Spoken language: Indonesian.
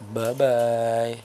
bye bye